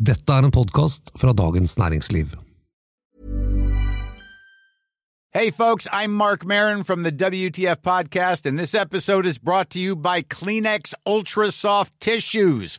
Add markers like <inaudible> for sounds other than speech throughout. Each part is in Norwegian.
Dette er en podkast fra Dagens Næringsliv. Hey, folks, I'm Mark Marin from the WTF Podcast, and this episode is brought to you by Kleenex Ultra Soft Tissues,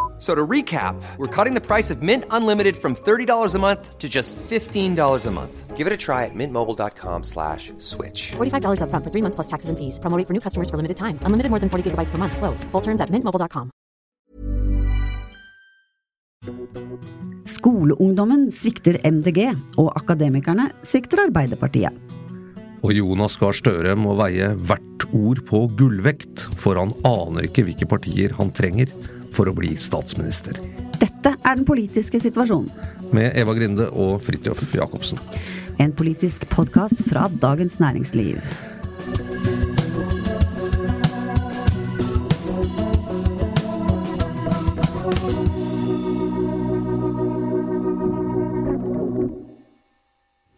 So to recap, we're cutting the price of Mint Unlimited from $30 a month to just $15 a month. Give it a try at mintmobile.com slash switch. $45 upfront for three months plus taxes and fees. Promo for new customers for limited time. Unlimited more than 40 gigabytes per month. Slows. Full terms at mintmobile.com. Skoleungdommen svikter MDG, og akademikerne svikter Arbeiderpartiet. Og Jonas Gahr Støre må veie hvert ord på gullvekt, for han aner ikke hvilke partier han trenger for å bli statsminister. Dette er den politiske situasjonen. Med Eva Grinde og Fridtjof Jacobsen. En politisk podkast fra Dagens Næringsliv.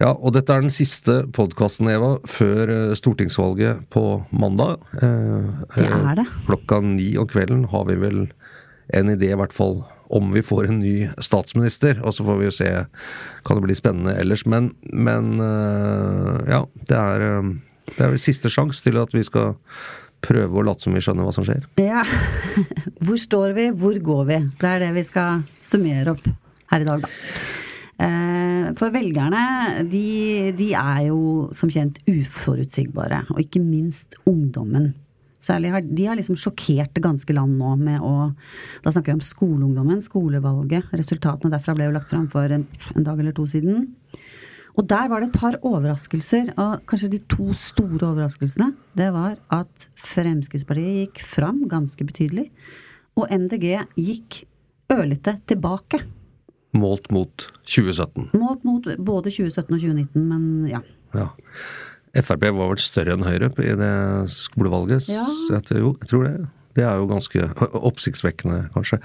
Ja, og dette er den siste podkasten, Eva, før eh, stortingsvalget på mandag. Eh, Det er det. eh, Klokka ni om kvelden har vi vel en idé, i hvert fall, om vi får en ny statsminister. Og så får vi jo se. Kan det bli spennende ellers. Men, men eh, ja, det er, eh, det er vel siste sjanse til at vi skal prøve å late som vi skjønner hva som skjer. Ja, <laughs> hvor står vi, hvor går vi? Det er det vi skal summere opp her i dag, da. Eh, For velgerne, de, de er jo som kjent uforutsigbare, og ikke minst ungdommen. Særlig har, De har liksom sjokkert det ganske land nå med å Da snakker vi om skoleungdommen, skolevalget. Resultatene derfra ble jo lagt fram for en, en dag eller to siden. Og der var det et par overraskelser, og kanskje de to store overraskelsene. Det var at Fremskrittspartiet gikk fram ganske betydelig, og MDG gikk ørlite tilbake. Målt mot 2017. Målt mot både 2017 og 2019, men ja. Ja. Frp var vel større enn Høyre i det skolevalget. Ja. Så jeg, tror- jeg tror det. Det er jo ganske oppsiktsvekkende, kanskje.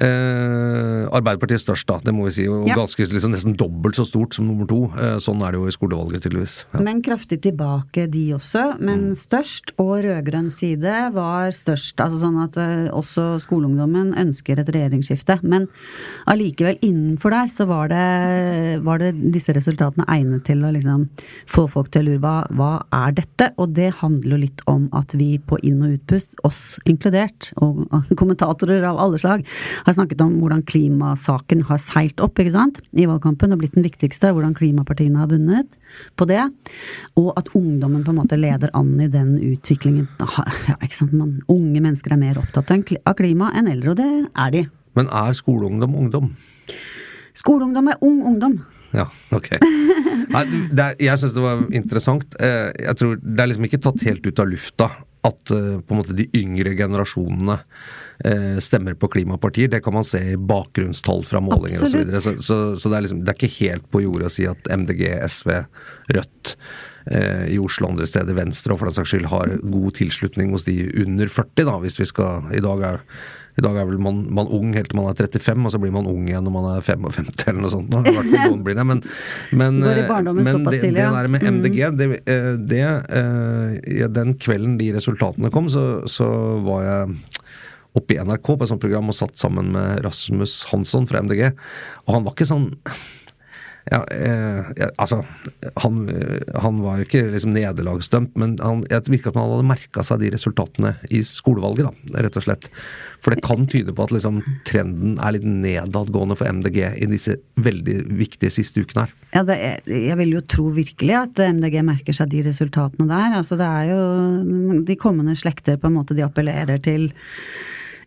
Eh, Arbeiderpartiet størst, da, det må vi si. Og Ja. ganske liksom, nesten dobbelt så stort som nummer to. Eh, sånn er det jo i skolevalget, tydeligvis. Ja. Men kraftig tilbake de også. Men størst, og rød-grønn side var størst. Altså sånn at eh, også skoleungdommen ønsker et regjeringsskifte. Men allikevel innenfor der så var det, var det disse resultatene egnet til å liksom få folk til å lure hva, hva er dette? Og det handler jo litt om at vi på inn- og utpust, oss inkludert, og <laughs> kommentatorer av alle slag, har snakket om hvordan klimasaken har seilt opp ikke sant? i valgkampen og blitt den viktigste, hvordan klimapartiene har vunnet på det. Og at ungdommen på en måte leder an i den utviklingen. Ja, ikke sant? Man, unge mennesker er mer opptatt av klima enn eldre, og det er de. Men er skoleungdom ungdom? Skoleungdom er ung ungdom. Ja, ok. Nei, det er, jeg syns det var interessant. Eh, Jeg tror Det er liksom ikke tatt helt ut av lufta at eh, på en måte de yngre generasjonene eh, stemmer på klimapartier. Det kan man se i bakgrunnstall fra målinger osv. Så, videre. så, så, så det, er liksom, det er ikke helt på jordet å si at MDG, SV, Rødt eh, i Oslo og andre steder, Venstre og for den saks skyld, har god tilslutning hos de under 40, da, hvis vi skal I dag er i dag er vel man, man ung helt til man er 35, og så blir man ung igjen når man er 55 eller noe sånt. Nå. I hvert fall noen blir det. Men, men, men det, det der med Mm. MDG, det, eh, det eh, ja, Den kvelden de resultatene kom, så, så var jeg oppe i NRK på et sånt program og satt sammen med Rasmus Hansson fra MDG. Og han var ikke sånn Ja, eh, altså han, han, var jo ikke liksom nederlagsdømt, men han, jeg virka som han hadde merka seg de resultatene i skolevalget, da, rett og slett. For det kan tyde på at liksom, trenden er litt nedadgående for MDG i disse veldig viktige siste ukene her. Ja, er, jeg vil jo tro virkelig at MDG merker seg de resultatene der. Altså det er jo de kommende slekter på en måte de appellerer til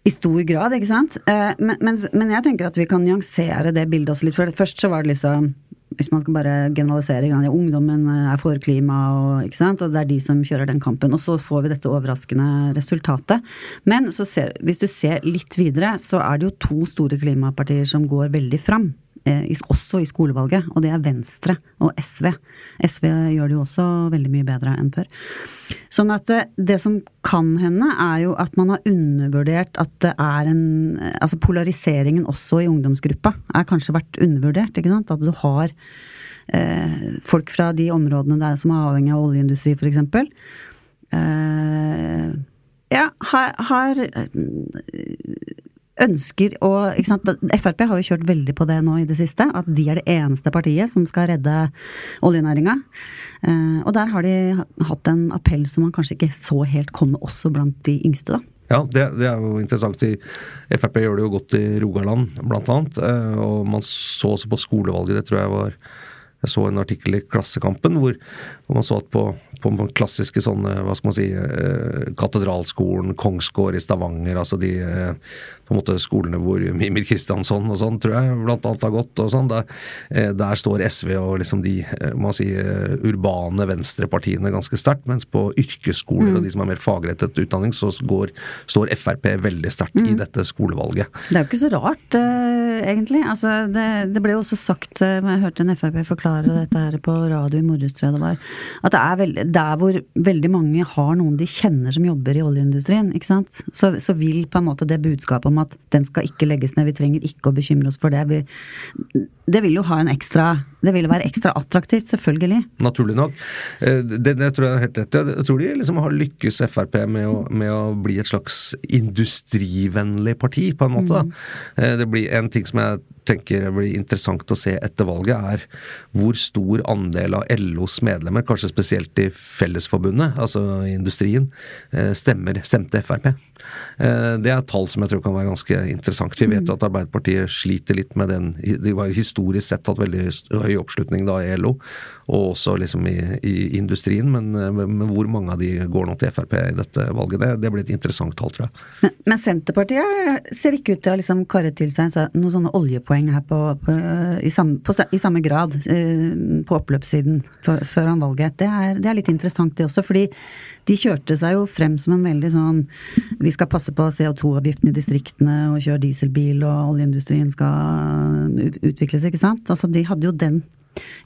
i stor grad, ikke sant. Eh, men, men, men, jeg tenker at vi kan nyansere det bildet også litt. For først så var det liksom hvis man skal bare generalisere, ja, ungdommen er for klima, og, og det er de som kjører den kampen. Og så får vi dette overraskende resultatet. Men ser, hvis du ser litt videre, så er det jo to store klimapartier som går veldig fram. Eh, også i skolevalget, og det er Venstre og SV. SV gjør det jo også veldig mye bedre enn før. Sånn at det, eh, som kan hende, er jo at man har undervurdert at det er en Altså polariseringen også i ungdomsgruppa er kanskje vært undervurdert, ikke sant. At du har eh, folk fra de områdene der som er avhengig av oljeindustri, eksempel. Eh, ja, har, har ønsker å Frp har jo kjørt veldig på det nå i det siste, at de er det eneste partiet som skal redde oljenæringa. Eh, og der har de hatt en appell som man kanskje ikke så helt kommer også blant de yngste, da. Ja, det, det, er jo interessant. Frp gjør det jo godt i Rogaland, blant annet. Eh, og man så også på skolevalget, det tror jeg var jeg så en artikkel i Klassekampen hvor, hvor man så at på, på, på, klassiske sånne, hva skal man si, eh, Katedralskolen, Kongsgård i Stavanger, altså de eh, på en måte skolene hvor Mimir Kristiansson og sånn, tror jeg, blant annet har gått. og sånn, Der, eh, der står SV og liksom de eh, må si, eh, urbane venstrepartiene ganske sterkt, mens på yrkesskoler mm. og de som har mer fagrettet utdanning, så går, står Frp veldig sterkt mm. i dette skolevalget. Det er jo ikke så rart, uh, egentlig. Altså, det, det, ble jo også sagt, jeg hørte en Frp forklare dette her på radio i morges, tror jeg det var, at det er veld, der hvor veldig mange har noen de kjenner som jobber i oljeindustrien, ikke sant, så, så vil på en måte det budskapet om at den skal ikke legges ned, vi trenger ikke å bekymre oss for det. Vi, det vil jo ha en ekstra Det vil være ekstra attraktivt, selvfølgelig. Naturlig nok. Eh, det, det tror jeg er helt rett i. Jeg tror de liksom har lykkes Frp med å, med å, bli et slags industrivennlig parti, på en måte. Mm. Eh, det blir en ting som jeg tenker blir interessant å se etter valget, er hvor stor andel av LOs medlemmer, kanskje spesielt i Fellesforbundet, altså i industrien, eh, stemmer, stemte Frp. Eh, det er tall som jeg tror kan være ganske interessant. Vi vet jo at Arbeiderpartiet sliter litt med den De var jo historisk sett hatt veldig høy oppslutning da i LO, og også liksom i, i industrien, men, men, hvor mange av de går nå til Frp i dette valget? Det, det blir et interessant tall, tror jeg. Men, men Senterpartiet ser ikke ut til å liksom karre til seg noen sånne oljepoeng her på, på, i, samme, på, i, samme, grad eh, på oppløpssiden før han valget. Det er, det er litt interessant det også, fordi de kjørte seg jo frem som en veldig sånn Vi skal passe på CO2-avgiften i distriktene og kjøre dieselbil, og oljeindustrien skal utvikles, ikke sant. Altså, de hadde jo den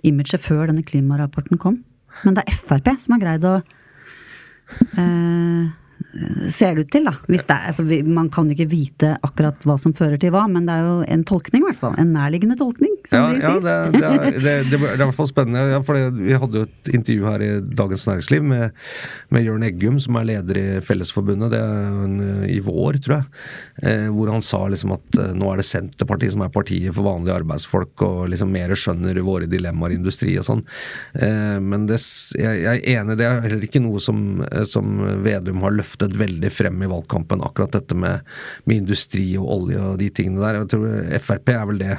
imaget før denne klimarapporten kom. Men det er Frp som har greid å eh, ser det ut til, da. Er, altså, man kan ikke vite akkurat hva som fører til hva, men det er jo en tolkning, i hvert fall. En nærliggende tolkning, som ja, de sier. Ja, det, det, er, det, det, er, i hvert fall spennende. Ja, for vi hadde jo et intervju her i Dagens Næringsliv med, med Jørn Eggum, som er leder i Fellesforbundet, det er en, i vår, tror jeg. Eh, hvor han sa liksom at eh, nå er det Senterpartiet som er partiet for vanlige arbeidsfolk, og liksom mer skjønner våre dilemmaer i industri og sånn. Eh, men jeg, jeg, er enig, det er heller ikke noe som, eh, som Vedum har løftet løftet veldig frem i valgkampen, akkurat dette med, med, industri og olje og de tingene der. Jeg tror Frp er vel det,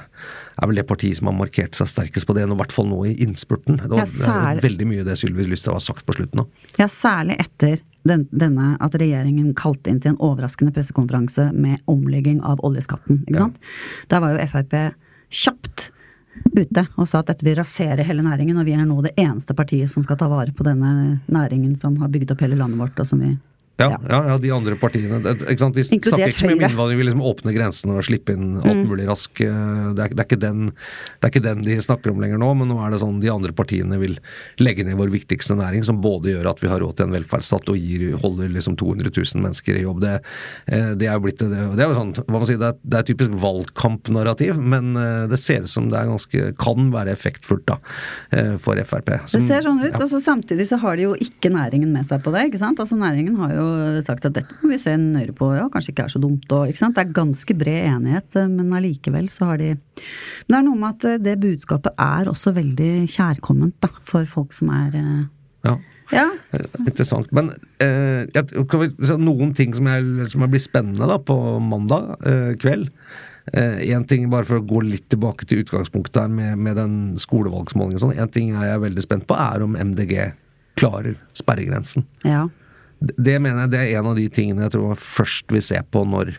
er vel det partiet som har markert seg sterkest på det, i hvert fall nå i innspurten. Det, var, ja, det er veldig mye det Sylvi Lysthaug har sagt på slutten òg. Ja, særlig etter den, denne at regjeringen kalte inn til en overraskende pressekonferanse med omlegging av oljeskatten. ikke sant? Ja. Der var jo Frp kjapt ute og sa at dette vil rasere hele næringen, og vi er nå det eneste partiet som skal ta vare på denne næringen som har bygd opp hele landet vårt, og som vi ja, ja, ja, de andre partiene. Det, de snakker ikke så mye om innvandring, vil liksom åpne grensene og slippe inn alt mm. mulig rask. Det er, det, er den, det er, ikke den, de snakker om lenger nå, men nå er det sånn de andre partiene vil legge ned vår viktigste næring, som både gjør at vi har råd til en velferdsstat og gir, holder liksom 200 000 mennesker i jobb. Det, eh, det er jo blitt det, er jo sånn, hva man sier, det er, det er typisk valgkampnarrativ, men eh, det ser ut som det er ganske, kan være effektfullt da, eh, for Frp. Som, det ser sånn ut, ja. og så samtidig så har de jo ikke næringen med seg på det. ikke sant? Altså Næringen har jo jo sagt at dette må vi se nøyere på, ja, kanskje ikke er så dumt og ikke sant. Det er ganske bred enighet, men allikevel så har de Men det er noe med at eh, det budskapet er også veldig kjærkomment, da, for folk som er eh, Ja. Ja. Eh, Interessant. Men eh, kan vi, så noen ting som, jeg, som blir spennende da på mandag eh, kveld. Én ting, bare for å gå litt tilbake til utgangspunktet her med, med den skolevalgsmålingen. Sånn. En ting er veldig spent på, er om MDG klarer sperregrensen. ja. Det, mener jeg det er en av de tingene jeg tror man først vil se på når,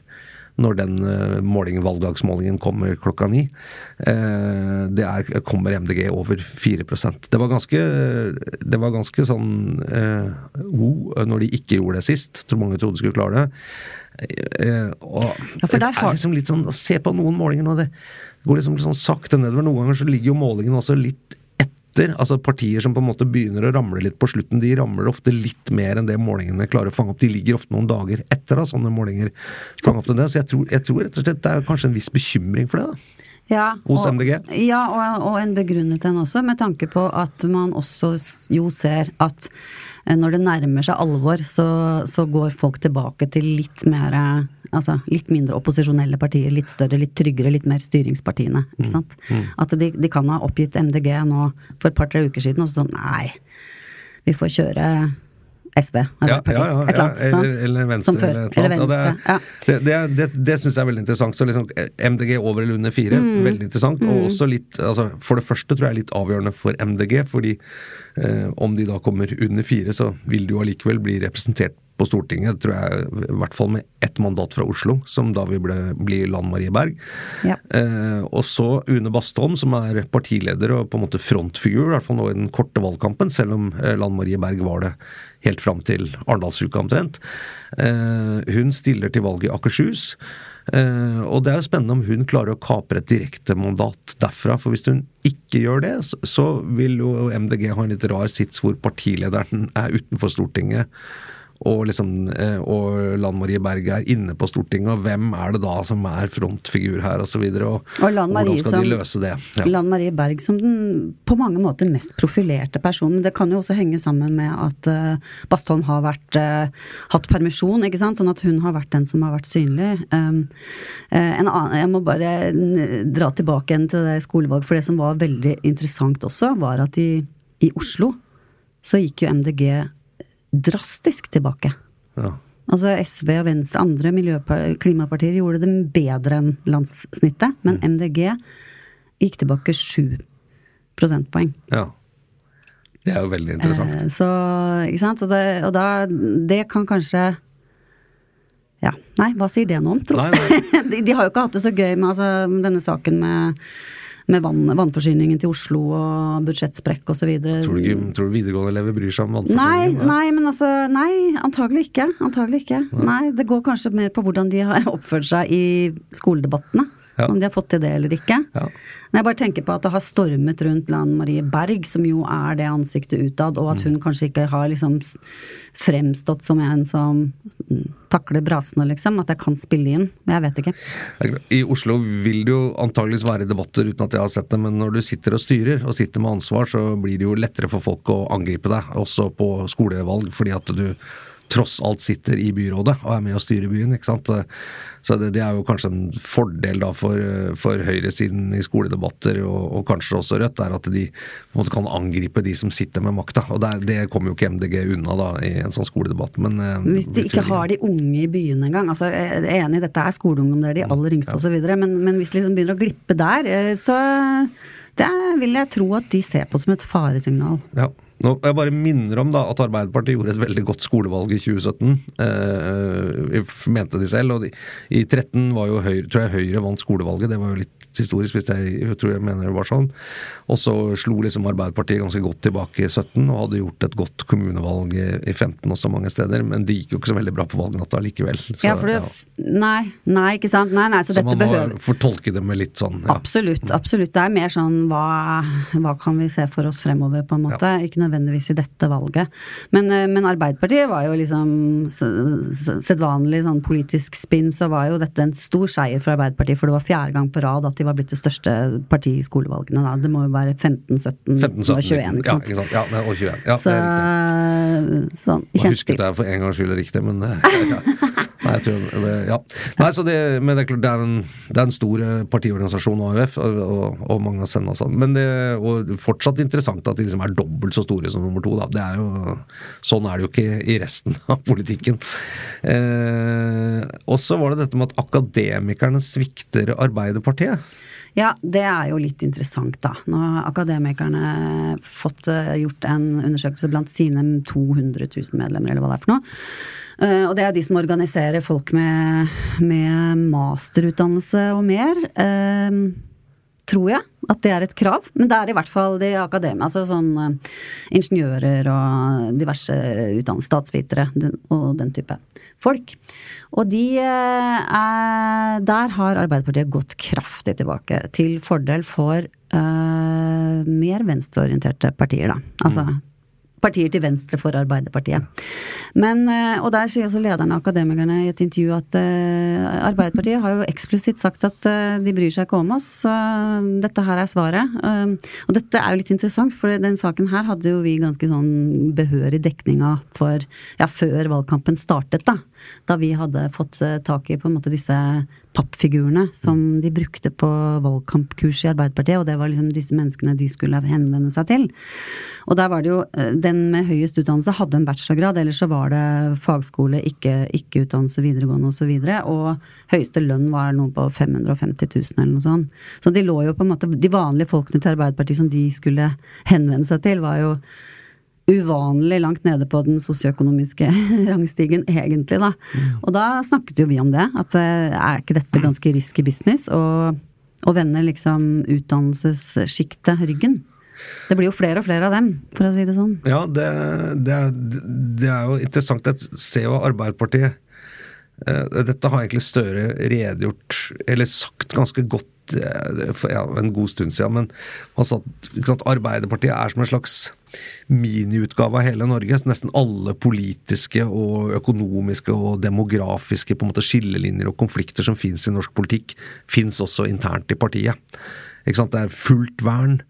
når den eh, målingen, valgdagsmålingen kommer klokka ni. Eh, det er, kommer MDG over 4% Det var ganske, det var ganske sånn eh, oh, når de ikke gjorde det sist. Tror mange trodde de skulle klare det. Eh, og Ja, det er liksom litt sånn, Se på noen målinger nå, det går liksom sånn sakte nedover. Noen ganger så ligger jo målingen også litt etter. Altså Partier som på en måte begynner å ramle litt på slutten, de ramler ofte litt mer enn det målingene klarer å fange opp. De ligger ofte noen dager etter da, sånne målinger fanger opp til det. Så jeg tror, jeg tror rett og slett det er kanskje en viss bekymring for det. da. Ja, Hos og, MDG? Ja, og, og en begrunnet en også, med tanke på at man også jo ser at når det nærmer seg alvor, så, så går folk tilbake til litt mer eh, Altså litt mindre opposisjonelle partier, litt større, litt tryggere, litt mer styringspartiene. Mm. Ikke sant? At de, de kan ha oppgitt MDG nå for et par-tre uker siden, og så sånn nei, vi får kjøre SV, Arbeiderpartiet, et eller annet. eller, eller Venstre før. eller et Eller eller Venstre. annet. Ja. Ja, det det, det, det, syns jeg er veldig interessant. Så liksom eh, MDG over eller under fire, Mm. veldig interessant. Og også litt altså, For det første tror jeg er litt avgjørende for MDG, fordi eh, om de da kommer under fire, så vil de jo allikevel bli representert på Stortinget, tror jeg, i hvert fall med ett mandat fra Oslo, som da vil bli, Lan Marie Berg. Ja. Eh, og så Une Bastholm, som er partileder og på en måte frontfigur, i hvert fall nå i den korte valgkampen, selv om eh, Lan Marie Berg var det helt fram til Arendalsuka omtrent. Eh, hun stiller til valg i Akershus. Eh, og det er jo spennende om hun klarer å kapre et direktemandat derfra. For hvis hun ikke gjør det, så, så vil jo MDG ha en litt rar sits hvor partilederen er utenfor Stortinget og, liksom, eh, og Lan Marie Berg er inne på Stortinget, og hvem er det da som er frontfigur her, osv. Og, og, Og Lan Marie hvordan skal som- de løse det? Ja. Lan Marie Berg som den på mange måter mest profilerte personen. Det kan jo også henge sammen med at uh, Bastholm har vært, uh, hatt permisjon, ikke sant? sånn at hun har vært den som har vært synlig. Um, en annen, jeg må bare dra tilbake igjen til det skolevalg, for det som var veldig interessant også, var at i, i Oslo så gikk jo MDG drastisk tilbake. Ja. Altså SV og Venstre, andre klimapartier gjorde det bedre enn landssnittet, men MDG gikk tilbake sju prosentpoeng. ja. Det er jo veldig interessant. Eh, Så, ikke sant? Og, det, og da Det kan kanskje Ja, nei, hva sier det noe om, tro? <laughs> De, de har jo ikke hatt det så gøy med altså, denne saken med, med vann, vannforsyningen til Oslo og budsjettsprekk osv. Tror du, tror du videregående elever bryr seg om vannforsyningen? nei, men altså Nei, antagelig ikke. Antagelig ikke. Nei, det går kanskje mer på hvordan de har oppført seg i skoledebattene. Ja. Om de har fått til det eller ikke. Ja. Men jeg bare tenker på at det har stormet rundt Lan Marie Berg, som jo er det ansiktet utad, og at hun kanskje ikke har liksom fremstått som en som mm, takler brasene, liksom. At jeg kan spille inn. Men jeg vet ikke. I Oslo vil det jo antageligvis være debatter uten at jeg har sett det, men når du sitter og styrer og sitter med ansvar, så blir det jo lettere for folk å angripe deg, også på skolevalg, fordi at du tross alt sitter i byrådet og er med og styrer byen. ikke sant? Så det, det er jo kanskje en fordel da for, for høyresiden i skoledebatter, og, og kanskje også Rødt, er at de på en måte kan angripe de som sitter med makta. Og det, det kommer jo ikke MDG unna da i en sånn skoledebatt, men eh, Hvis de ikke har de unge i byene engang. Altså, jeg er enig, dette er skoleungdom, det er de aller yngste osv. Men, men hvis det liksom begynner å glippe der, eh, så det vil jeg tro at de ser på som et faresignal. Ja. Nå, jeg bare minner om da at Arbeiderpartiet gjorde et veldig godt skolevalg i 2017. Eh, mente de selv. Og de, i 13 var jo Høyre, tror jeg Høyre vant skolevalget. Det var jo litt historisk, hvis jeg, jeg tror jeg mener det var sånn. Og så slo liksom Arbeiderpartiet ganske godt tilbake i 17 og hadde gjort et godt kommunevalg i, i 15 også mange steder. Men det gikk jo ikke så veldig bra på valgnatta likevel. Så, ja, for det, Nei, nei, ikke sant. Nei, nei, så, så dette man må behøver fortolke det med litt sånn ja. Absolutt. absolutt. Det er mer sånn hva, hva kan vi se for oss fremover, på en måte. Ikke nødvendigvis i dette valget. Men, eh, men Arbeiderpartiet var jo liksom sedvanlig sånn politisk spinn, så var jo dette en stor seier for Arbeiderpartiet. For det var fjerde gang på rad at de var blitt det største partiet i skolevalgene. Da. Det må jo være 15, 17, 15, 17, 21, ikke Ja, sant. ikke sant? Ja, det år 21. Ja, Så, det er riktig. sånn Jeg husket det for en gangs skyld riktig, men ja. <laughs> Nei, tror, ja. Nei, det, men det er klart, det er en, det er en stor eh, partiorganisasjon, AUF, og, og, og mange har sendt og sånn. Men det er fortsatt interessant at de liksom er dobbelt så store som nummer to. Da. Det er jo, sånn er det jo ikke i resten <laughs> av politikken. Eh, og så var det dette med at akademikerne svikter Arbeiderpartiet. Ja, det er jo litt interessant, da. Nå har akademikerne fått eh, gjort en undersøkelse blant sine 200 000 medlemmer, eller hva det er for noe. Eh, og det er de som organiserer folk med, med masterutdannelse og mer. Eh, tror jeg at det er et krav. Men det er i hvert fall de akademia, altså sånn eh, ingeniører og diverse utdannede statsvitere og den type folk. Og de eh, er Der har Arbeiderpartiet gått kraftig tilbake, til fordel for uh, mer venstreorienterte partier, da. Altså partier til venstre for Arbeiderpartiet. Men, eh, og der sier også lederen av Akademikerne i et intervju at eh, Arbeiderpartiet har jo eksplisitt sagt at eh, de bryr seg ikke om oss, så dette her er svaret. Um, og dette er jo litt interessant, for den saken her hadde jo vi ganske sånn behørig dekning av for, ja, før valgkampen startet, da. Da vi hadde fått eh, tak i på en måte disse pappfigurene som de brukte på valgkampkurs i Arbeiderpartiet, og det var liksom disse menneskene de skulle henvende seg til. Og der var det jo eh, Den med høyest utdannelse hadde en bachelorgrad, ellers så var det fagskole, ikke, ikke utdannelse videregående osv. Og, så videre, og høyeste lønn var noe på 550 000 eller noe sånt. Så de lå jo på en måte De vanlige folkene til Arbeiderpartiet som de skulle henvende seg til, var jo uvanlig langt nede på den sosioøkonomiske <laughs> rangstigen, egentlig, da. Og da snakket jo vi om det, at eh, er ikke dette ganske risky business? Og, og vende liksom utdannelsessjiktet ryggen. Det blir jo flere og flere av dem, for å si det sånn. Ja, det, det, er, det er jo interessant. Jeg ser jo Arbeiderpartiet eh, Dette har egentlig Støre redegjort, eller sagt ganske godt eh, for ja, en god stund siden, men han sa at Arbeiderpartiet er som en slags miniutgave av hele Norge. Så nesten alle politiske og økonomiske og demografiske på en måte skillelinjer og konflikter som fins i norsk politikk, fins også internt i partiet. Ikke sant? Det er fullt vern.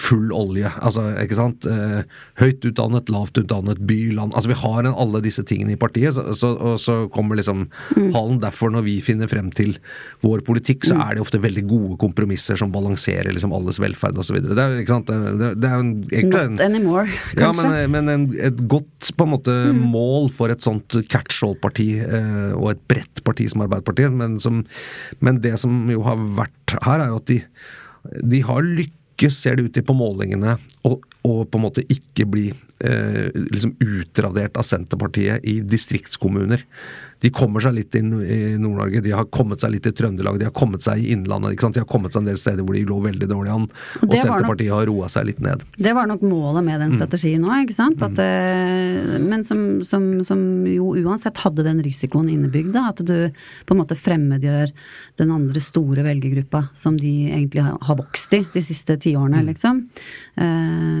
Full olje. altså, ikke sant? Eh, høyt utdannet, lavt utdannet, by, land altså Vi har en, alle disse tingene i partiet, så, så, og så kommer liksom halen. Derfor, når vi finner frem til vår politikk, så er det ofte veldig gode kompromisser som balanserer liksom alles velferd osv. Det er ikke sant? Det, det, er en, egentlig en Not anymore, ja, kanskje. men, men en, et godt på en måte mål for et sånt catch-all-parti, eh, og et bredt parti som Arbeiderpartiet. Men, som, men det som jo har vært her, er jo at de, de har lykkes, ser det ut til på målingene, og, og på en måte ikke bli eh, liksom utradert av Senterpartiet i distriktskommuner. De kommer seg litt inn i Nord-Norge, de har kommet seg litt i Trøndelag, de har kommet seg i Innlandet. ikke sant? De har kommet seg en del steder hvor de lå veldig dårlig an, Og Senterpartiet nok- har roa seg litt ned. Det var nok målet med Mm. den strategien òg, ikke sant. At, mm. men som, som, som jo uansett hadde den risikoen innebygd, da. At du på en måte fremmedgjør den andre store velgergruppa som de egentlig har, har vokst i de siste Mm. tiårene, liksom. Eh,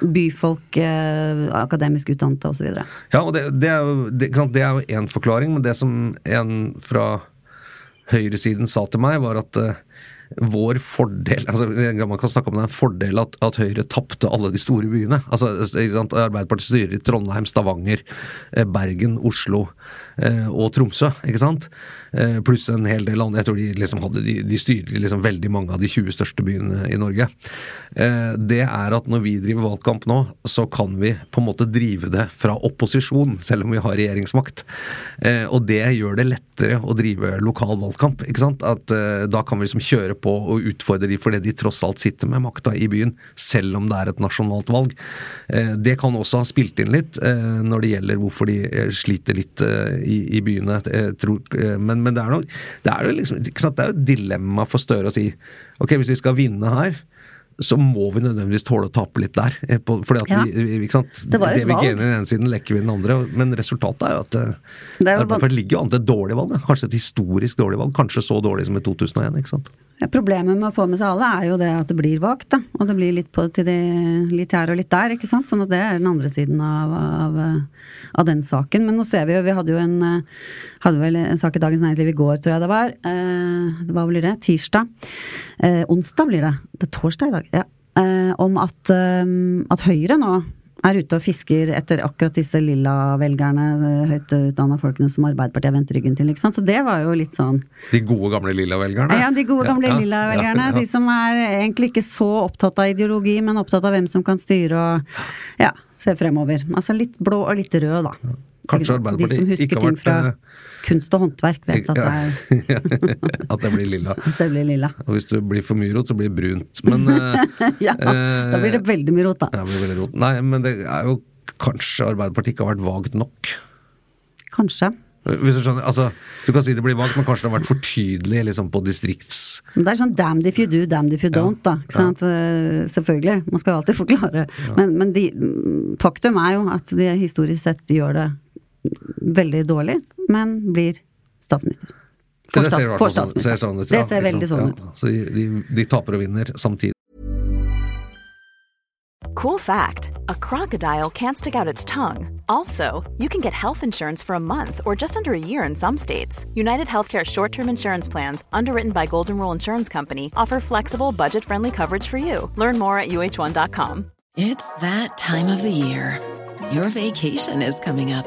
byfolk, eh, akademisk utdannede osv. Ja, og det, det det, er jo én forklaring, men det som en fra høyresiden sa til meg, var at eh, vår fordel altså Man kan snakke om det er en fordel at, at Høyre tapte alle de store byene. altså Arbeiderpartiet styrer i Trondheim, Stavanger, Bergen, Oslo og Tromsø. ikke sant? Eh, Pluss en hel del andre. Jeg tror de liksom de, de styrer liksom veldig mange av de 20 største byene i Norge. Eh, Det er at når vi driver valgkamp nå, så kan vi på en måte drive det fra opposisjon, selv om vi har regjeringsmakt. Eh, Og det gjør det lettere å drive lokal valgkamp. ikke sant? At Da kan vi liksom kjøre på og utfordre de det de tross alt sitter med makta i byen, selv om det er et nasjonalt valg. Det kan også ha spilt inn litt når det gjelder hvorfor de sliter litt i, byene. eh, Men, men det er nok det er jo liksom, ikke sant? Det er jo et dilemma for Støre å si ok, hvis vi skal vinne her, så må vi nødvendigvis tåle å tape litt der. eh, fordi at Ja. vi, ikke sant? Det var et vi gener den ene siden, lekker vi den andre. Men resultatet er jo at eh, Det er Arbeiderpartiet ligger jo an til et dårlig valg. Kanskje et historisk dårlig valg. Kanskje så dårlig som i 2001. ikke sant? Problemet med å få med seg alle er jo det at det blir vagt. Og det blir litt, på, de, litt her og litt der, ikke sant. Sånn at det er den andre siden av, av, av den saken. Men nå ser vi jo, vi hadde jo en, hadde vel en sak i Dagens Næringsliv i går, tror jeg det var. Eh, Hva blir det? Tirsdag. Eh, onsdag blir det. Det er torsdag i dag. Ja. Eh, om at, eh, at Høyre nå er ute og fisker etter akkurat disse lilla velgerne, eh, høyt utdanna folkene som Arbeiderpartiet har vendt ryggen til, ikke sant. Så det var jo litt sånn De gode, gamle lilla-velgerne? Ja, de gode gamle Ja, ja, lilla velgerne. ja, ja. De som er egentlig ikke så opptatt av ideologi, men opptatt av hvem som kan styre og ja, se fremover. Altså litt blå og litt rød, da. Kanskje Arbeiderpartiet ikke har vært De som husker ting fra eh, kunst og håndverk, vet at det, er, <laughs> At det blir lilla. at det blir lilla. Og hvis du blir for mye rot, så blir det brunt. Men <laughs> eh, Ja, da blir det veldig mye rot, da. ja, det blir veldig rot. Nei, men det er jo kanskje Arbeiderpartiet ikke har vært vagt nok. Kanskje. Hvis Du skjønner, altså, du kan si det blir vagt, men kanskje det har vært for tydelig liksom, på distrikts... Men det er sånn damned if you do, damned if you don't, da. Ikke sant? Eh, Selvfølgelig. Man skal alltid forklare. Men, men de, mm, faktum er jo at de historisk sett gjør det veldig dårlig, men blir statsminister. Det, ser i sta- hvert får fall sånn, ser sånn ut. Det ser ikke veldig sant? sånn Ja, Så de, de, de taper og vinner samtidig. Cool fact a crocodile can't stick out its tongue. Also, you can get health insurance for a month or just under a year in some states. United Healthcare short term insurance plans, underwritten by Golden Rule Insurance Company, offer flexible, budget friendly coverage for you. Learn more at uh1.com. It's that time of the year. Your vacation is coming up.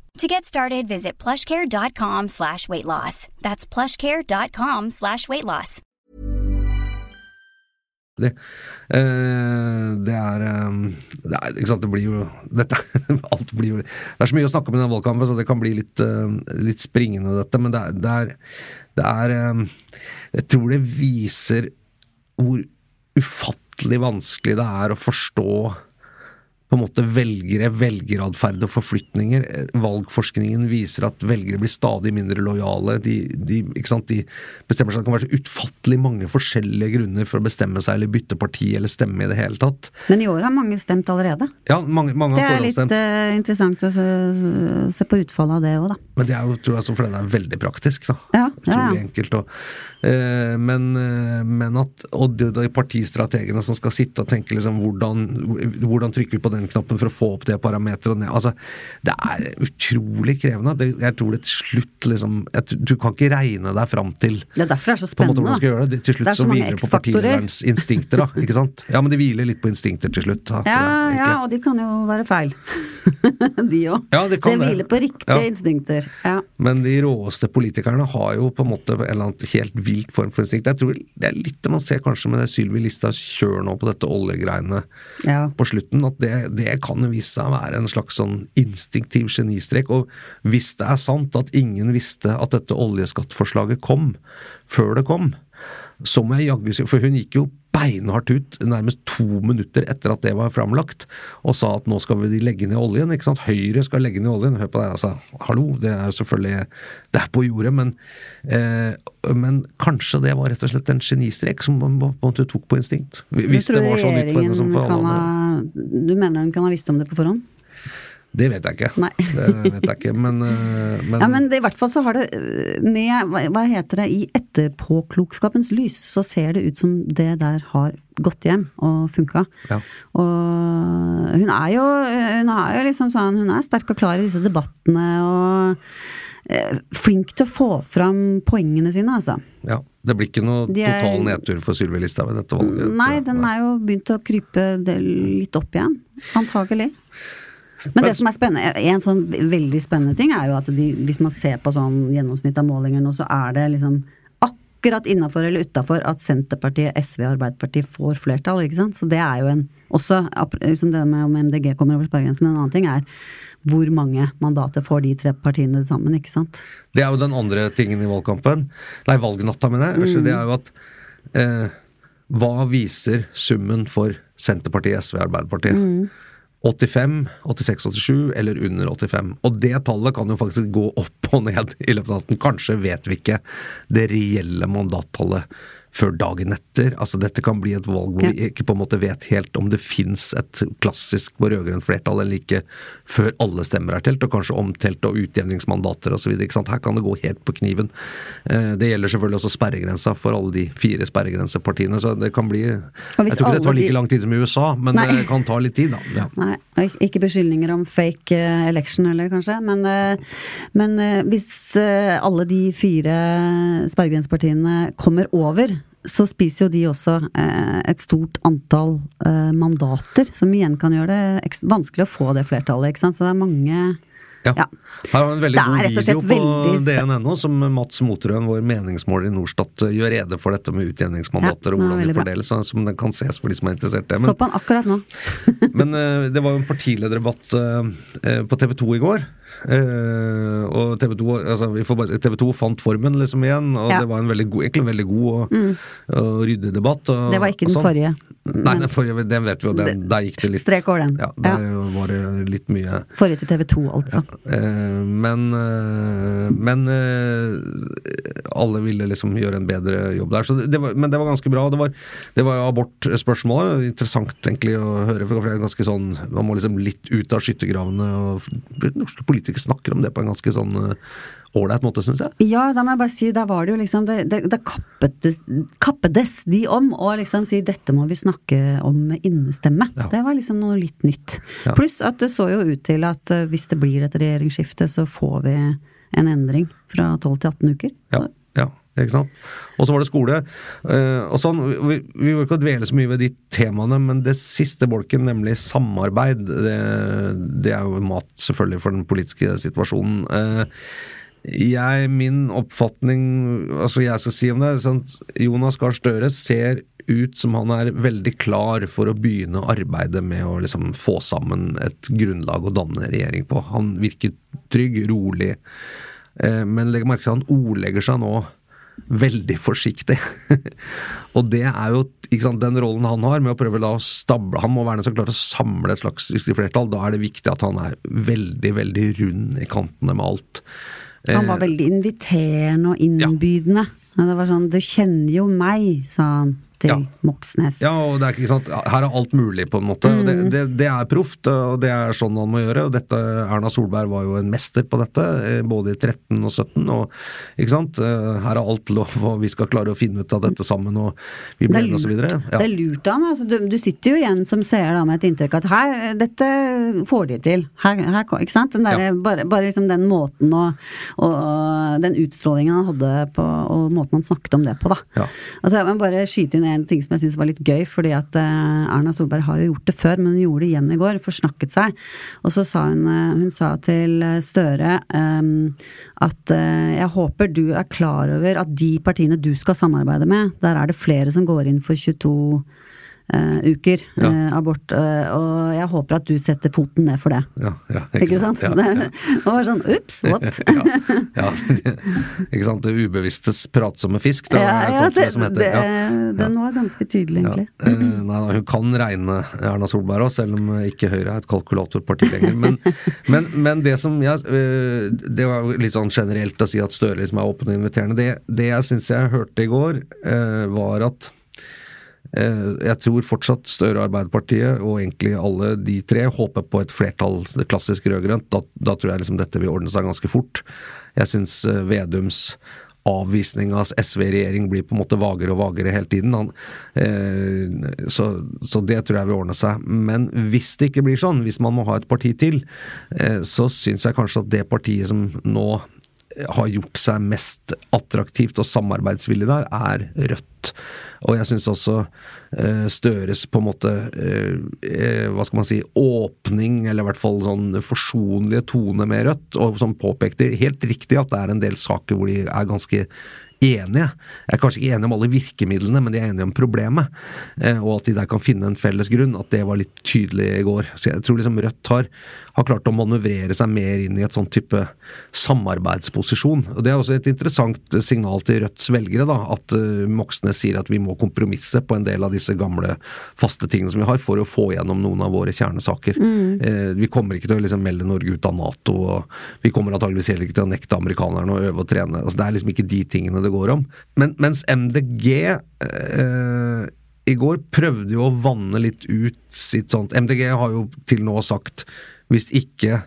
To get started, visit plushcare.com slash weight loss. That's plushcare.com slash weight loss. Det, eh, det er eh, det Ikke sant, det blir jo dette, <laughs> Alt blir jo Det er så mye å snakke om i den valgkampen, så det kan bli litt, eh, litt springende, dette. Men det er, det er, det er eh, Jeg tror det viser hvor ufattelig vanskelig det er å forstå på en måte velgere, velgeratferd og forflytninger. Valgforskningen viser at velgere blir stadig mindre lojale. De, de, de bestemmer seg Det kan være så utfattelig mange forskjellige grunner for å bestemme seg eller bytte parti eller stemme i det hele tatt. Men i år har mange stemt allerede. Ja, mange, mange Det er litt forhåndsstemt. eh, interessant å se, se på utfallet av det òg, da. Men det er jo, tror jeg, så fordi det er veldig praktisk, da. Ja, ja, Utrolig ja. enkelt. Og, men, eh, men at Og de, de partistrategene som skal sitte og tenke liksom hvordan, hvordan trykker vi på den knappen for å få opp det parameteret Altså, det er utrolig krevende. Det, jeg tror det til slutt liksom jeg, Du kan ikke regne deg fram til Det er derfor det er så på en måte spennende. skal gjøre det. Til slutt det så så hviler det på partilederens instinkter, da. Ikke sant? Ja, men det hviler litt på instinkter til slutt. Da, Ja, det, ja, og de kan jo være feil. <laughs> de òg. Ja, det kan det. hviler på riktige Ja. instinkter. Ja. Men de råeste politikerne har jo på en måte en eller annen helt vilt form for instinkt. Jeg tror det er litt det man ser kanskje med det Sylvi Listhaug kjør nå på dette oljegreiene Ja. på slutten, at det, det kan vise seg å være en slags sånn instinktiv genistrek. Og hvis det er sant at ingen visste at dette oljeskattforslaget kom før det kom, så må jeg jaggu For hun gikk jo beinhardt ut nærmest to minutter etter at det var framlagt, og sa at nå skal vi legge ned oljen. ikke sant? Høyre skal legge ned oljen. Hør på det. Altså, hallo, det er jo selvfølgelig Det er på jordet, men, eh, men kanskje det var rett og slett en genistrek som man på en måte tok på instinkt. Hvis det det så var for henne som for alle andre. Du mener hun kan ha visst om det på forhånd? Det vet jeg ikke. Nei. Det vet jeg ikke, men, eh, men, Ja, men det, i hvert fall så har det øh, med hva, heter det, i etterpåklokskapens lys, så ser det ut som det der har gått hjem og funka. Ja. Og hun er jo hun er jo liksom sånn Hun er sterk og klar i disse debattene og eh, flink til å få fram poengene sine, altså. ja, det blir ikke noe De er- total nedtur for Sylvi Listhaug ved dette valget. Nei, den er jo begynt å krype litt opp igjen. Antagelig. Men det som er spennende, en sånn veldig spennende ting er jo at de, hvis man ser på sånn gjennomsnitt av målinger nå, så er det liksom akkurat innafor eller utafor at Senterpartiet, SV og Arbeiderpartiet får flertall, ikke sant. Så det er jo en Også liksom det med om MDG kommer over sperregrensen, men en annen ting er hvor mange mandater får de tre partiene sammen, ikke sant. Det er jo den andre tingen i valgkampen. Nei, valgnatta, mener jeg. Mm. Det er jo at eh, hva viser summen for Senterpartiet, SV, og Arbeiderpartiet? 85, 86, 87 eller under 85. Og det tallet kan jo faktisk gå opp og ned i løpet av natten. Kanskje vet vi ikke det reelle mandattallet før dagen etter. Altså Dette kan bli et valg hvor Ja. vi ikke på en måte vet helt om det fins et klassisk rød-grønt flertall eller ikke, før alle stemmer er telt, og kanskje omtelt og utjevningsmandater osv. Her kan det gå helt på kniven. Eh, Det gjelder selvfølgelig også sperregrensa for alle de fire sperregrensepartiene. Så det kan bli Jeg tror ikke det tar like lang tid som i USA, men Nei. det kan ta litt tid, da. Ja. Nei, ikke beskyldninger om fake eh, election heller, kanskje. Men, eh, men eh, hvis eh, alle de fire sperregrensepartiene kommer over, så spiser jo de også eh, et stort antall eh, mandater, som igjen kan gjøre det vanskelig å få det flertallet, ikke sant. Så det er mange Ja. Ja. Her har vi en veldig god video på DNNO som Mats Motrøen, vår meningsmåler i Norstat, eh, gjør rede for dette med utjevningsmandater Ja, og hvordan de fordeles, bra. som den kan ses for de som er interessert i det. Så Men, på den akkurat nå. <laughs> men eh, det var jo en partilederdebatt eh, på TV 2 i går. Eh, og TV 2, altså, TV 2 fant formen liksom igjen, og Ja. det var en veldig god, egentlig en veldig god og, og ryddig debatt. Og, Det var ikke den sånn. forrige. Nei, den forrige, den vet vi jo, den, der gikk det litt Strek over den. Ja, Ja. der var det litt mye Forrige til TV 2, altså. Eh, men uh, men alle ville liksom gjøre en bedre jobb der. Så det, var, men det var ganske bra. Det var, det var abortspørsmålet. Interessant egentlig å høre. for det er ganske sånn, Man må liksom litt ut av skyttergravene. og Norske politikere snakker om det på en ganske sånn eh, ålreit måte, syns jeg. Ja, da må jeg bare si, da var det jo liksom Da, det kappedes, kappedes de om å liksom si dette må vi snakke om med innestemme. Ja. Det var liksom noe litt nytt. Ja. Pluss at det så jo ut til at eh, hvis det blir et regjeringsskifte, så får vi en endring fra 12 til 18 uker. Ja, ja, ikke sant. Og så var det skole. eh, og sånn, Vi, vi vil ikke dvele så mye ved de temaene, men det siste bolken, nemlig samarbeid, det, det er jo mat selvfølgelig for den politiske situasjonen. Eh, jeg, min oppfatning, altså jeg skal si om det, sånn, Jonas Gahr Støre ser ut som han er veldig klar for å begynne arbeidet med å liksom få sammen et grunnlag å danne regjering på. Han virker trygg, rolig, eh, men legg merke til at han ordlegger seg nå veldig forsiktig. <laughs> og det er jo sant, den rollen han har med å prøve å stable Han må være den som klarer å samle et slags flertall. Da er det viktig at han er veldig, veldig rund i kantene med alt. Han var veldig inviterende og innbydende. Ja, det var sånn 'du kjenner jo meg', sa han til Ja. Moxnes. Ja, og det er ikke sant, her er alt mulig, på en måte. Mm. Det, det, det er proft, og det er sånn han må gjøre. og dette, Erna Solberg var jo en mester på dette, eh, både i 13 og 17. og ikke sant, eh, Her er alt lov, og vi skal klare å finne ut av dette sammen, og vi blir enige, så videre. det er lurt av. Altså, du, du sitter jo igjen som seer da med et inntrykk at her, dette får de til. Her, her, ikke sant? Den der, Ja. bare, bare liksom den måten og, og den utstrålingen han hadde på, og måten han snakket om det på, da. Ja. Altså, jeg må bare skyte inn en ting som jeg syns var litt gøy, fordi at eh, Erna Solberg har jo gjort det før, men hun gjorde det igjen i går, forsnakket seg. Og så sa hun, eh, hun sa til eh, Støre um, at jeg håper du er klar over at de partiene du skal samarbeide med, der er det flere som går inn for 22 eh, uker Ja. uh, abort, Uh, og jeg håper at du setter foten ned for det. Ja, ja, Ikke sant? Ja, Det ja. <laughs> det var sånn ups, <laughs> what? ja, <laughs> ikke sant. Det ubevisstes pratsomme fisk, det er Ja, det, som heter. det, ja. den var ganske tydelig, egentlig. Nei hun kan regne Erna Solberg òg, selv om ikke Høyre er et kalkulatorparti lenger. Men, men, men det som jeg Det var litt sånn generelt å si at Støre liksom er åpen og inviterende. Det, det jeg syns jeg hørte i går, var at jeg tror fortsatt Støre Arbeiderpartiet, og egentlig alle de tre, håper på et flertall, klassisk rød-grønt. Da, da tror jeg liksom dette vil ordne seg ganske fort. Jeg syns eh, Vedums avvisning av SV i regjering blir på en måte vagere og vagere hele tiden. Han, eh, så, så det tror jeg vil ordne seg. Men hvis det ikke blir sånn, hvis man må ha et parti til, eh, så syns jeg kanskje at det partiet som nå har gjort seg mest attraktivt og samarbeidsvillig der, er Rødt. Og jeg syns også eh, Støres på en måte eh, eh, hva skal man si åpning, eller i hvert fall sånn forsonlige tone med Rødt, og som påpekte helt riktig at det er en del saker hvor de er ganske enige. Jeg er kanskje ikke enig om alle virkemidlene, men de er enige om problemet. Eh, og at de der kan finne en felles grunn. At det var litt tydelig i går. Så jeg tror liksom Rødt har, har klart å manøvrere seg mer inn i et sånn type samarbeidsposisjon. Og Det er også et interessant signal til Rødts velgere, da, at uh, Moxnes sier at vi må kompromisse på en del av disse gamle faste tingene som vi har, for å få gjennom noen av våre kjernesaker. Mm. Eh, vi kommer ikke til å liksom melde Norge ut av Nato, og vi kommer antageligvis heller ikke til å nekte amerikanerne å øve og trene. Altså, det er liksom ikke de tingene det går om. Men, mens MDG eh, i går prøvde jo å vanne litt ut sitt sånt MDG har jo til nå sagt hvis ikke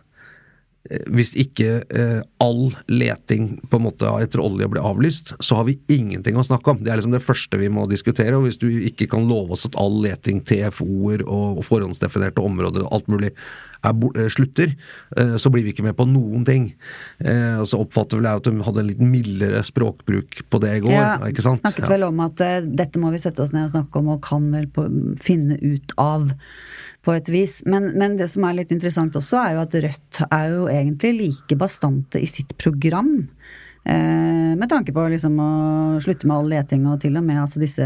Eh, hvis ikke eh, all leting på en måte etter olje blir avlyst, så har vi ingenting å snakke om. Det er liksom det første vi må diskutere. og Hvis du ikke kan love oss at all leting, TFO-er og, og forhåndsdefinerte områder og alt mulig er, eh, slutter, eh, så blir vi ikke med på noen ting. Eh, og Så oppfatter vel jeg at de hadde en litt mildere språkbruk på det i går. Ja, ikke sant? snakket vel om at uh, dette må vi sette oss ned og snakke om, og kan vel på, finne ut av på et vis. Men, men, det som er litt interessant også, er jo at Rødt er jo egentlig like bastante i sitt program. Eh, med tanke på liksom å slutte med all leting og til og med altså disse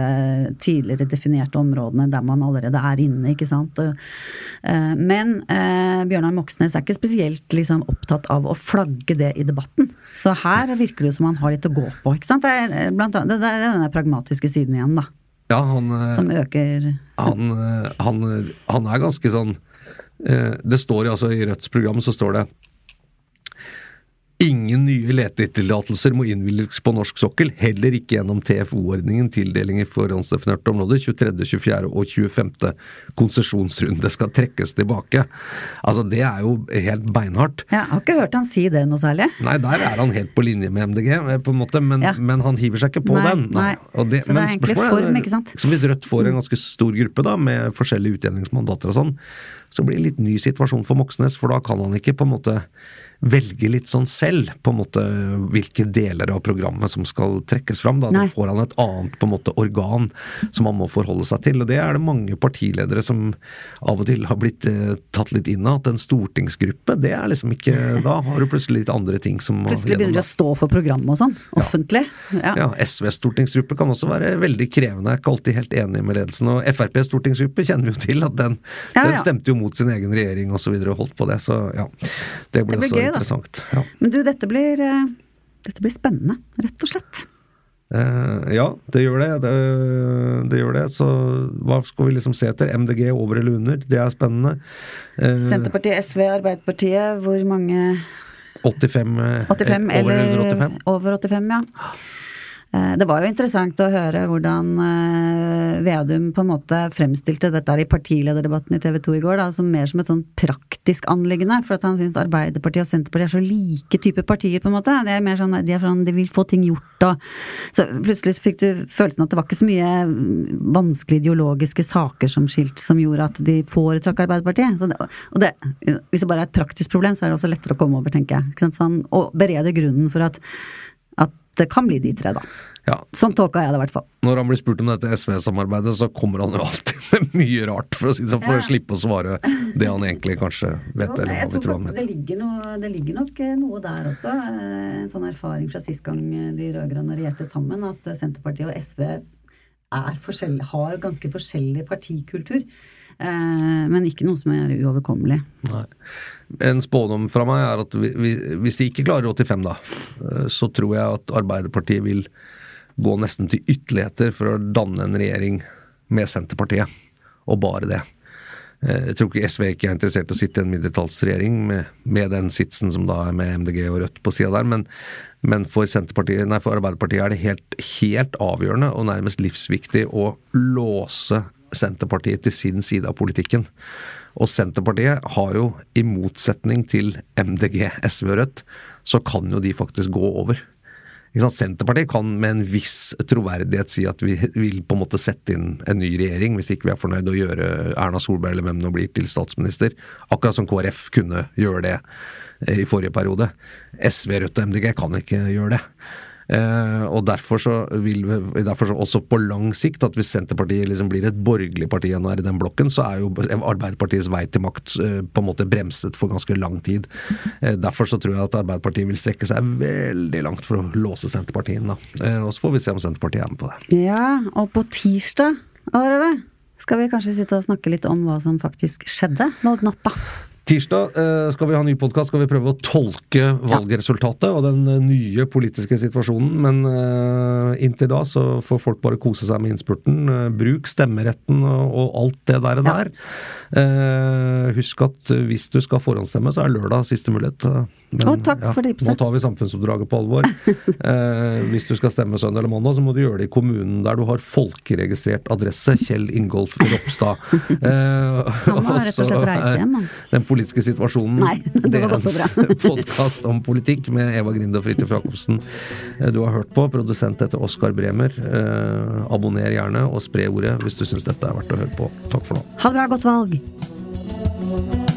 tidligere definerte områdene der man allerede er inne, ikke sant. Eh, men eh, Bjørnar Moxnes er ikke spesielt liksom, opptatt av å flagge det i debatten. Så her virker det som han har litt å gå på, ikke sant. Det er, blant annet, det er den pragmatiske siden igjen, da. Ja, han, som øker han, han, han, er ganske sånn eh, Det står altså i Rødts program så står det Ingen nye letetillatelser må innvilges på norsk sokkel, heller ikke gjennom TFO-ordningen tildeling i forhåndsdefinerte områder 23., 24. og 25. konsesjonsrunde skal trekkes tilbake. Altså, det er jo helt beinhardt. Jeg har ikke hørt han si det noe særlig. Nei, der er han helt på linje med MDG, eh, på en måte, men, ja. men han hiver seg ikke på nei, den. Nei. Det, Så det er egentlig form, ikke sant. Så hvis Rødt får en ganske stor gruppe da, med forskjellige utjevningsmandater og sånn, så blir det litt ny situasjon for Moxnes, for da kan han ikke på en måte velge litt sånn selv på en måte hvilke deler av programmet som skal trekkes fram. Da, da får han et annet på en måte organ som han må forholde seg til. og Det er det mange partiledere som av og til har blitt eh, tatt litt inn av. At en stortingsgruppe, det er liksom ikke Da har du plutselig litt andre ting som Plutselig begynner du å stå for programmet og sånn, offentlig. Ja, ja SVs stortingsgruppe kan også være veldig krevende. Jeg er ikke alltid helt enig med ledelsen. Og FrPs stortingsgruppe kjenner vi jo til, at den, ja, den stemte jo mot sin egen regjering osv. og, så og holdt på det. Så ja. Det ble, det ble også interessant. Ja. Men du, dette blir, eh, dette blir spennende, rett og slett. Eh, ja, det gjør det. det. det. gjør det. Så hva skal vi liksom se etter? MDG over eller under? Det er spennende. Eh, Senterpartiet, SV, Arbeiderpartiet, hvor mange 85, 85 eh, eller under 85? Over 85, ja. Eh, det var jo interessant å høre hvordan eh, Vedum på en måte fremstilte dette i partilederdebatten i TV 2 i går, da, som mer som et sånn praktisk anliggende. For at han syns Arbeiderpartiet og Senterpartiet er så like type partier, på en måte. Det er mer sånn, de, sånn, de vil få ting gjort og Så plutselig fikk du følelsen at det var ikke så mye vanskelige ideologiske saker som skilt, som gjorde at de foretrakk Arbeiderpartiet. Det, og det, hvis det bare er et praktisk problem, så er det også lettere å komme over, tenker jeg. Sånn, og berede grunnen for at det kan bli de tre, da. Ja. Sånn tolka jeg det i hvert fall. Når han blir spurt om dette SV-samarbeidet, så kommer han jo alltid <laughs> med mye rart, for å si det sånn, for ja. å slippe å svare det han egentlig kanskje vet, jo, eller hva vi tror han vet. Det ligger, noe, det ligger, nok eh, noe der også, eh, en sånn erfaring fra sist gang eh, de rød-grønne regjerte sammen, at Senterpartiet og SV har ganske forskjellig partikultur. Men ikke noe som er uoverkommelig. Nei. En spådom fra meg er at hvis de ikke klarer 85, da, eh, så tror jeg at Arbeiderpartiet vil gå nesten til ytterligheter for å danne en regjering med Senterpartiet, og bare det. Eh, jeg tror ikke SV ikke er interessert i å sitte i en mindretallsregjering med, med, den sitsen som da er med MDG og Rødt på sida der, men, men for, nei, for, Arbeiderpartiet er det helt, helt avgjørende og nærmest livsviktig å låse Senterpartiet til sin side av politikken. Og Senterpartiet har jo, i motsetning til MDG, SV og Rødt, så kan jo de faktisk gå over. Senterpartiet kan med en viss troverdighet si at vi vil på en måte sette inn en ny regjering hvis ikke vi er fornøyd å gjøre Erna Solberg eller hvem nå blir til statsminister. Akkurat som KrF kunne gjøre det eh, i forrige periode. SV, Rødt og MDG kan ikke gjøre det. Eh, og derfor så vil vi derfor så også på lang sikt at hvis Senterpartiet liksom blir et borgerlig parti igjen og er i den blokken, så er jo Arbeiderpartiets vei til makt eh, på en måte bremset for ganske lang tid. Eh, derfor så tror jeg at Arbeiderpartiet vil strekke seg veldig langt for å låse Senterpartiet inn. da. Og så får vi se om Senterpartiet er med på det. Ja, og på tirsdag allerede skal vi kanskje sitte og snakke litt om hva som faktisk skjedde valgnatta. Tirsdag eh, skal vi ha en ny podkast, skal vi prøve å tolke valgresultatet og den eh, nye politiske situasjonen. Men eh, inntil da så får folk bare kose seg med innspurten. Bruk stemmeretten og, og alt det der. Ja. der. Eh, husk at hvis du skal forhåndsstemme, så er lørdag siste mulighet. Men, Og takk for tipset. Nå tar vi samfunnsoppdraget på alvor. hvis du skal stemme søndag eller mandag, så må du gjøre det i kommunen der du har folkeregistrert adresse. Kjell Ingolf Ropstad. <laughs> Han må rett og slett reise hjem, han. Politiske situasjonen. Nei, <laughs> det var godt og bra. <laughs> podkast om politikk med Eva Grinde og Fridtjof Jacobsen. Eh, Du har hørt på. Produsent heter Oskar Bremer. Eh, abonner gjerne, og spre ordet hvis du syns dette er verdt å høre på. Takk for nå. Ha det bra, godt valg!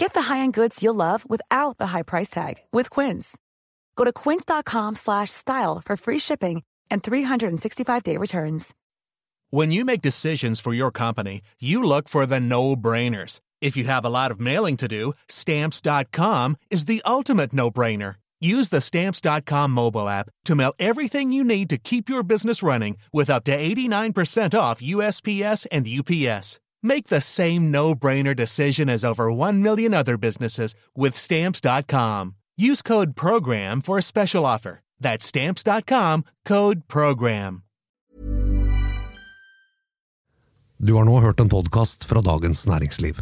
Get the high-end goods you'll love without the high price tag with Quince. Go to quince.com slash style for free shipping and 365-day returns. When you make decisions for your company, you look for the no-brainers. If you have a lot of mailing to do, stamps.com is the ultimate no-brainer. Use the stamps.com mobile app to mail everything you need to keep your business running with up to 89% off USPS and UPS. Make the same no-brainer decision as over 1 million other businesses with stamps.com. Use code PROGRAM for a special offer. That's stamps.com, code PROGRAM. Du har nå hørt en podkast fra Dagens Næringsliv.